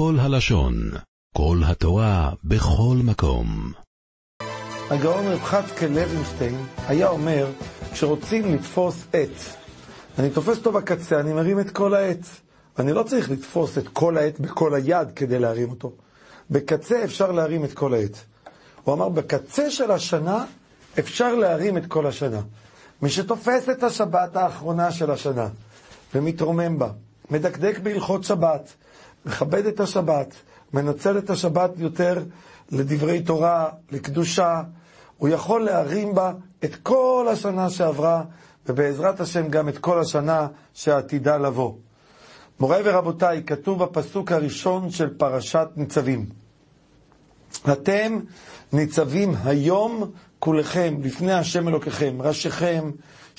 כל הלשון, כל התורה, בכל מקום. הגאון רב חצקל לוינשטיין היה אומר, כשרוצים לתפוס עץ, אני תופס אותו בקצה, אני מרים את כל העץ. אני לא צריך לתפוס את כל העץ בכל היד כדי להרים אותו. בקצה אפשר להרים את כל העץ. הוא אמר, בקצה של השנה אפשר להרים את כל השנה. מי שתופס את השבת האחרונה של השנה ומתרומם בה, מדקדק בהלכות שבת, מכבד את השבת, מנצל את השבת יותר לדברי תורה, לקדושה, הוא יכול להרים בה את כל השנה שעברה, ובעזרת השם גם את כל השנה שעתידה לבוא. מוריי ורבותיי, כתוב בפסוק הראשון של פרשת ניצבים. אתם ניצבים היום כולכם לפני השם אלוקיכם, ראשיכם,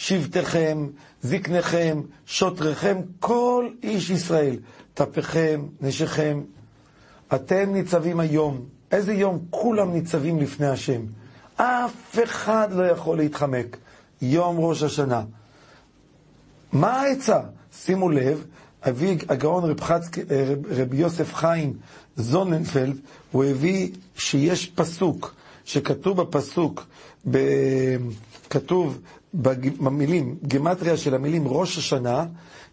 שבטיכם, זקניכם, שוטריכם, כל איש ישראל, טפיכם, נשיכם. אתם ניצבים היום. איזה יום? כולם ניצבים לפני השם. אף אחד לא יכול להתחמק. יום ראש השנה. מה העצה? שימו לב, אבי הגאון רב, חצק, רב, יוסף חיים זוננפלד, הוא הביא שיש פסוק, שכתוב בפסוק, ב, כתוב במילים, גמטריה של המילים ראש השנה,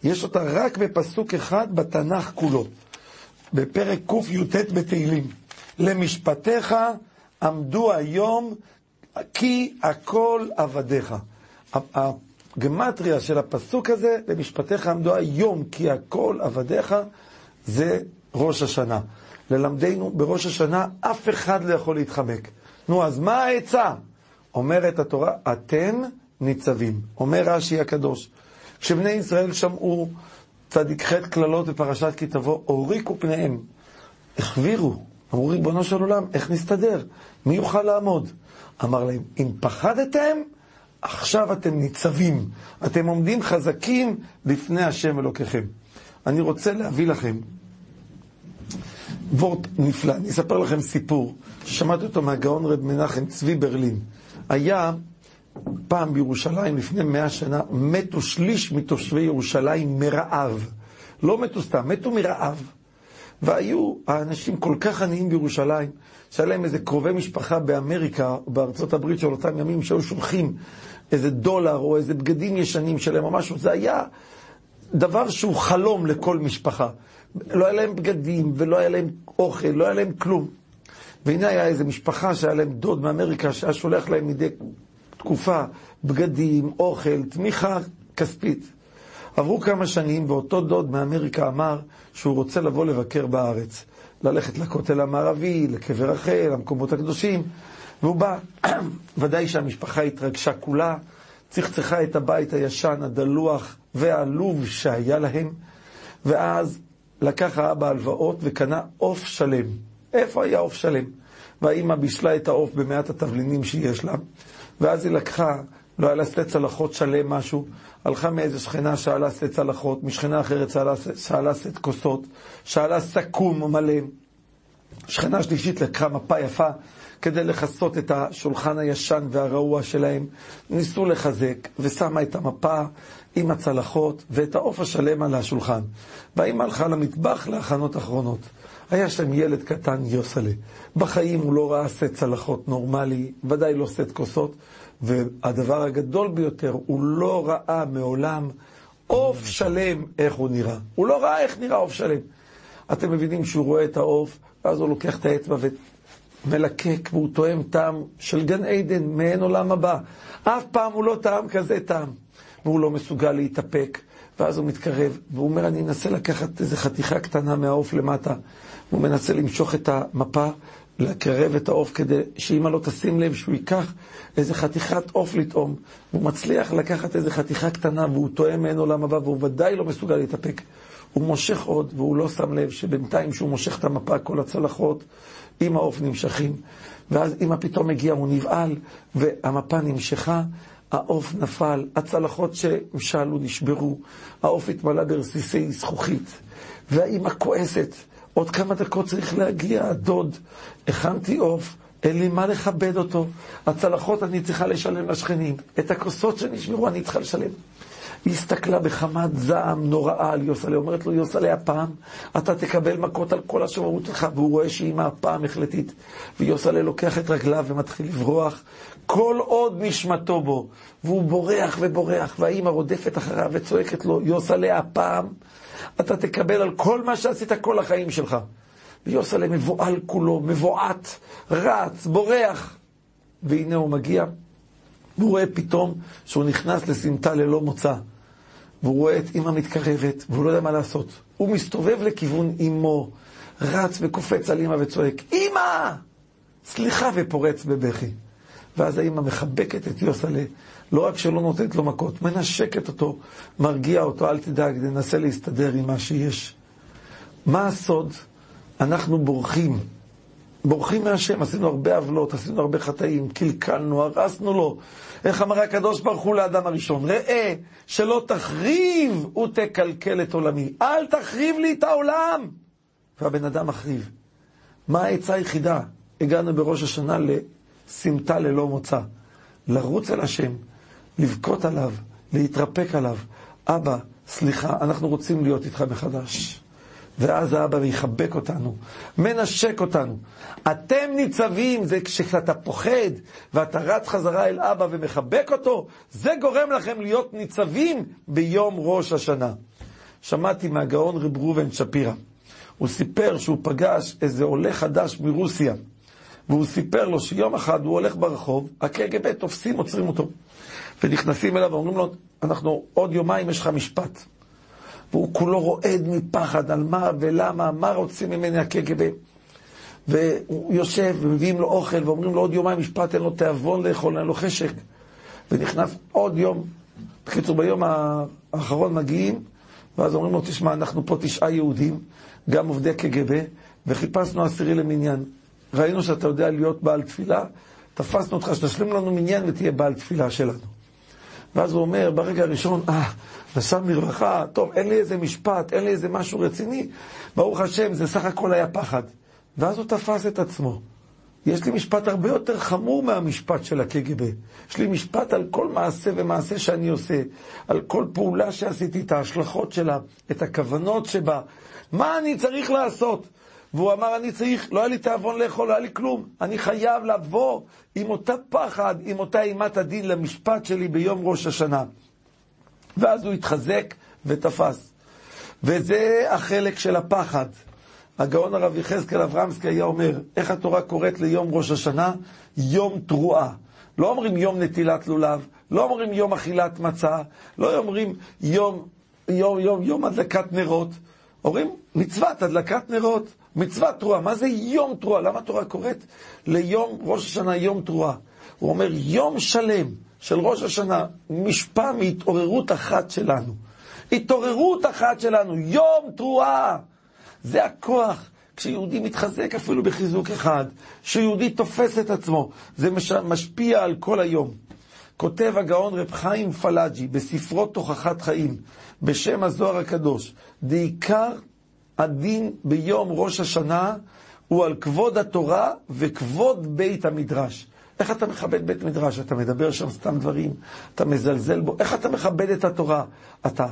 יש אותה רק בפסוק אחד בתנ"ך כולו, בפרק קי"ט בתהילים. למשפטיך עמדו היום כי הכל עבדיך. הגמטריה של הפסוק הזה, למשפטיך עמדו היום כי הכל עבדיך, זה ראש השנה. ללמדנו בראש השנה אף אחד לא יכול להתחמק. נו, אז מה העצה? אומרת התורה, אתם ניצבים. אומר רש"י הקדוש, כשבני ישראל שמעו צדיק ח' קללות בפרשת כי תבוא, הוריקו פניהם, החבירו, אמרו ריבונו של עולם, איך נסתדר? מי יוכל לעמוד? אמר להם, אם פחדתם, עכשיו אתם ניצבים, אתם עומדים חזקים לפני השם אלוקיכם. אני רוצה להביא לכם וורט נפלא, אני אספר לכם סיפור, ששמעתי אותו מהגאון רב מנחם צבי ברלין. היה פעם בירושלים, לפני מאה שנה, מתו שליש מתושבי ירושלים מרעב. לא מתו סתם, מתו מרעב. והיו האנשים כל כך עניים בירושלים, שהיה להם איזה קרובי משפחה באמריקה בארצות הברית של אותם ימים, שהיו שולחים איזה דולר או איזה בגדים ישנים שלהם או משהו, זה היה דבר שהוא חלום לכל משפחה. לא היה להם בגדים ולא היה להם אוכל, לא היה להם כלום. והנה היה איזה משפחה שהיה להם דוד מאמריקה שהיה שולח להם מדי תקופה בגדים, אוכל, תמיכה כספית. עברו כמה שנים, ואותו דוד מאמריקה אמר שהוא רוצה לבוא לבקר בארץ. ללכת לכותל המערבי, לקבר רחל, למקומות הקדושים. והוא בא, ודאי שהמשפחה התרגשה כולה, צחצחה את הבית הישן, הדלוח והעלוב שהיה להם, ואז לקח האבא הלוואות וקנה עוף שלם. איפה היה עוף שלם? והאימא בישלה את העוף במעט התבלינים שיש לה, ואז היא לקחה, לא היה לה שתי צלחות שלם משהו, הלכה מאיזה שכנה שאלה שתי צלחות, משכנה אחרת שאלה שתי כוסות, שאלה סכו"ם מלא. שכנה שלישית לקחה מפה יפה כדי לכסות את השולחן הישן והרעוע שלהם. ניסו לחזק, ושמה את המפה עם הצלחות ואת העוף השלם על השולחן. והאמא הלכה למטבח להכנות אחרונות. היה שם ילד קטן, יוסלה. בחיים הוא לא ראה סט צלחות נורמלי, ודאי לא סט כוסות, והדבר הגדול ביותר, הוא לא ראה מעולם עוף שלם איך הוא נראה. הוא לא ראה איך נראה עוף שלם. אתם מבינים שהוא רואה את העוף, ואז הוא לוקח את האצבע ומלקק, והוא טועם טעם של גן עדן, מעין עולם הבא. אף פעם הוא לא טעם כזה טעם. והוא לא מסוגל להתאפק. ואז הוא מתקרב, והוא אומר, אני אנסה לקחת איזו חתיכה קטנה מהעוף למטה. הוא מנסה למשוך את המפה, לקרב את העוף כדי שאמא לא תשים לב שהוא ייקח איזה חתיכת עוף לטעום. הוא מצליח לקחת איזה חתיכה קטנה והוא טועם מעין עולם הבא והוא ודאי לא מסוגל להתאפק. הוא מושך עוד והוא לא שם לב שבינתיים שהוא מושך את המפה כל הצלחות עם העוף נמשכים. ואז אמא פתאום מגיעה, הוא נבהל והמפה נמשכה. העוף נפל, הצלחות ששאלו נשברו, העוף התמלא ברסיסי זכוכית, והאימא כועסת, עוד כמה דקות צריך להגיע הדוד, הכנתי עוף, אין לי מה לכבד אותו, הצלחות אני צריכה לשלם לשכנים, את הכוסות שנשברו אני צריכה לשלם. היא הסתכלה בחמת זעם נוראה על יוסלה, אומרת לו, יוסלה, הפעם אתה תקבל מכות על כל השומרות שלך, והוא רואה שהיא מהפעם החלטית. ויוסלה לוקח את רגליו ומתחיל לברוח, כל עוד נשמתו בו, והוא בורח ובורח, והאימא רודפת אחריו וצועקת לו, יוסלה, הפעם אתה תקבל על כל מה שעשית כל החיים שלך. ויוסלה מבוהל כולו, מבועת, רץ, בורח. והנה הוא מגיע, והוא רואה פתאום שהוא נכנס לסמטה ללא מוצא. והוא רואה את אימא מתקרבת, והוא לא יודע מה לעשות. הוא מסתובב לכיוון אימו, רץ וקופץ על אימא וצועק, אימא! סליחה, ופורץ בבכי. ואז האימא מחבקת את יוסלה, לא רק שלא נותנת לו מכות, מנשקת אותו, מרגיעה אותו, אל תדאג, ננסה להסתדר עם מה שיש. מה הסוד? אנחנו בורחים. בורחים מהשם, עשינו הרבה עוולות, עשינו הרבה חטאים, קלקלנו, הרסנו לו. איך אמר הקדוש ברוך הוא לאדם הראשון? ראה, שלא תחריב ותקלקל את עולמי. אל תחריב לי את העולם! והבן אדם מחריב. מה העצה היחידה? הגענו בראש השנה לסמטה ללא מוצא. לרוץ אל השם, לבכות עליו, להתרפק עליו. אבא, סליחה, אנחנו רוצים להיות איתך מחדש. ואז האבא יחבק אותנו, מנשק אותנו. אתם ניצבים, זה כשאתה פוחד ואתה רץ חזרה אל אבא ומחבק אותו, זה גורם לכם להיות ניצבים ביום ראש השנה. שמעתי מהגאון רב ראובן שפירא, הוא סיפר שהוא פגש איזה עולה חדש מרוסיה, והוא סיפר לו שיום אחד הוא הולך ברחוב, הקג"ב תופסים, עוצרים אותו, ונכנסים אליו ואומרים לו, אנחנו עוד יומיים יש לך משפט. והוא כולו רועד מפחד על מה ולמה, מה רוצים ממני הקג"ב. והוא יושב ומביאים לו אוכל ואומרים לו עוד יומיים משפט, אין לו תיאבון לאכול, אין לו חשק. ונכנס עוד יום. בקיצור, ביום האחרון מגיעים, ואז אומרים לו, תשמע, אנחנו פה תשעה יהודים, גם עובדי קג"ב, וחיפשנו עשירי למניין. ראינו שאתה יודע להיות בעל תפילה, תפסנו אותך שתשלים לנו מניין ותהיה בעל תפילה שלנו. ואז הוא אומר, ברגע הראשון, אה, נשם לרווחה, טוב, אין לי איזה משפט, אין לי איזה משהו רציני, ברוך השם, זה סך הכל היה פחד. ואז הוא תפס את עצמו. יש לי משפט הרבה יותר חמור מהמשפט של הקג"ב. יש לי משפט על כל מעשה ומעשה שאני עושה, על כל פעולה שעשיתי, את ההשלכות שלה, את הכוונות שבה. מה אני צריך לעשות? והוא אמר, אני צריך, לא היה לי תיאבון לאכול, לא היה לי כלום. אני חייב לבוא עם אותה פחד, עם אותה אימת הדין למשפט שלי ביום ראש השנה. ואז הוא התחזק ותפס. וזה החלק של הפחד. הגאון הרב יחזקאל אברמסקי היה אומר, איך התורה קוראת ליום ראש השנה? יום תרועה. לא אומרים יום נטילת לולב, לא אומרים יום אכילת מצה, לא אומרים יום, יום, יום, יום הדלקת נרות. אומרים מצוות הדלקת נרות, מצוות תרועה. מה זה יום תרועה? למה התורה קוראת ליום ראש השנה יום תרועה? הוא אומר יום שלם של ראש השנה משפע מהתעוררות אחת שלנו. התעוררות אחת שלנו, יום תרועה. זה הכוח. כשיהודי מתחזק אפילו בחיזוק אחד, כשיהודי תופס את עצמו, זה מש... משפיע על כל היום. כותב הגאון רב חיים פלאג'י בספרו תוכחת חיים, בשם הזוהר הקדוש, דעיקר הדין ביום ראש השנה הוא על כבוד התורה וכבוד בית המדרש. איך אתה מכבד בית מדרש? אתה מדבר שם סתם דברים, אתה מזלזל בו. איך אתה מכבד את התורה? אתה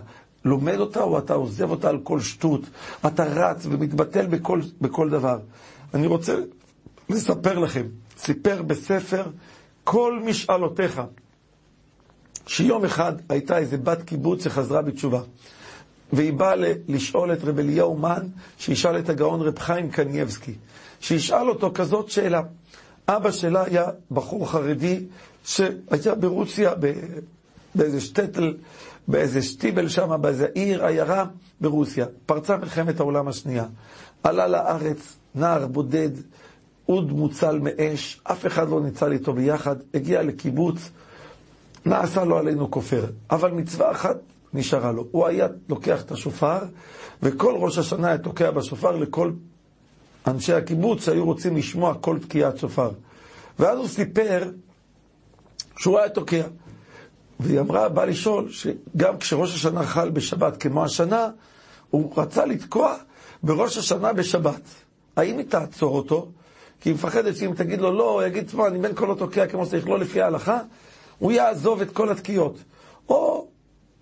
לומד אותה או אתה עוזב אותה על כל שטות? אתה רץ ומתבטל בכל, בכל דבר. אני רוצה לספר לכם, סיפר בספר כל משאלותיך, שיום אחד הייתה איזה בת קיבוץ שחזרה בתשובה. והיא באה לשאול את רב אליהו מן, שישאל את הגאון רב חיים קנייבסקי, שישאל אותו כזאת שאלה. אבא שלה היה בחור חרדי שהיה ברוסיה, באיזה שטטל, באיזה שטיבל שם, באיזה עיר, עיירה ברוסיה. פרצה מלחמת העולם השנייה. עלה לארץ, נער בודד, אוד מוצל מאש, אף אחד לא ניצל איתו ביחד, הגיע לקיבוץ, נעשה לו עלינו כופר. אבל מצווה אחת נשארה לו. הוא היה לוקח את השופר, וכל ראש השנה היה תוקע בשופר לכל אנשי הקיבוץ שהיו רוצים לשמוע כל תקיעת שופר. ואז הוא סיפר שהוא היה תוקע. והיא אמרה, בא לשאול, שגם כשראש השנה חל בשבת כמו השנה, הוא רצה לתקוע בראש השנה בשבת. האם היא תעצור אותו? כי היא מפחדת שאם תגיד לו לא, הוא יגיד, תשמע, אני בין כל התוקע כמו שצריך, לא לפי ההלכה, הוא יעזוב את כל התקיעות. או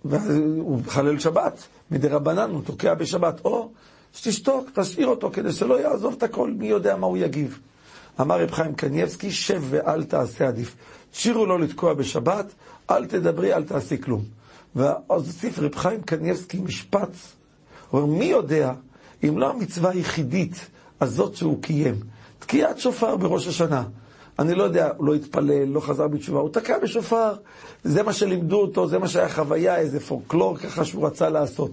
והוא מחלל שבת, מדי רבנן הוא תוקע בשבת, או שתשתוק, תשאיר אותו כדי שלא יעזוב את הכל, מי יודע מה הוא יגיב. אמר רב חיים קניבסקי, שב ואל תעשה עדיף. תשאירו לו לתקוע בשבת, אל תדברי, אל תעשי כלום. ואז הוסיף רב חיים קניבסקי משפט, הוא אומר, מי יודע אם לא המצווה היחידית הזאת שהוא קיים, תקיעת שופר בראש השנה. אני לא יודע, לא התפלל, לא חזר בתשובה, הוא תקע בשופר. זה מה שלימדו אותו, זה מה שהיה חוויה, איזה פולקלור ככה שהוא רצה לעשות.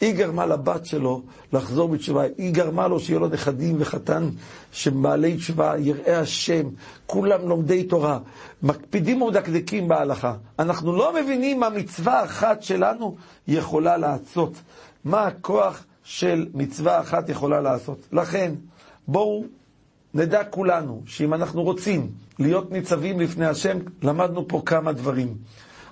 היא גרמה לבת שלו לחזור בתשובה, היא גרמה לו שיהיו לו נכדים וחתן שבעלי תשובה, יראי השם, כולם לומדי תורה, מקפידים ומדקדקים בהלכה. אנחנו לא מבינים מה מצווה אחת שלנו יכולה לעשות. מה הכוח של מצווה אחת יכולה לעשות. לכן, בואו נדע כולנו שאם אנחנו רוצים להיות ניצבים לפני השם, למדנו פה כמה דברים.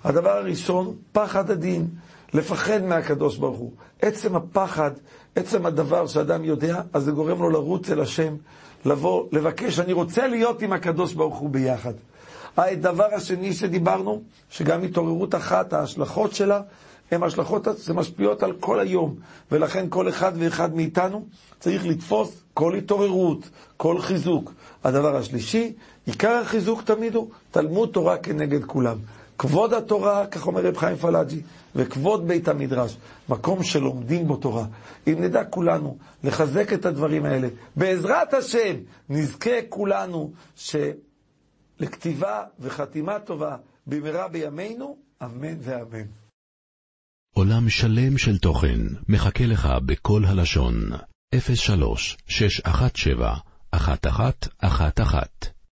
הדבר הראשון, פחד הדין, לפחד מהקדוש ברוך הוא. עצם הפחד, עצם הדבר שאדם יודע, אז זה גורם לו לרוץ אל השם, לבוא, לבקש, אני רוצה להיות עם הקדוש ברוך הוא ביחד. הדבר השני שדיברנו, שגם התעוררות אחת, ההשלכות שלה, הן השלכות שמשפיעות על כל היום, ולכן כל אחד ואחד מאיתנו צריך לתפוס כל התעוררות, כל חיזוק. הדבר השלישי, עיקר החיזוק תמיד הוא תלמוד תורה כנגד כולם. כבוד התורה, כך אומר רב חיים פלאג'י, וכבוד בית המדרש, מקום שלומדים בו תורה. אם נדע כולנו לחזק את הדברים האלה, בעזרת השם נזכה כולנו שלכתיבה וחתימה טובה במהרה בימינו, אמן ואמן. עולם שלם של תוכן מחכה לך בכל הלשון, 03 617 1111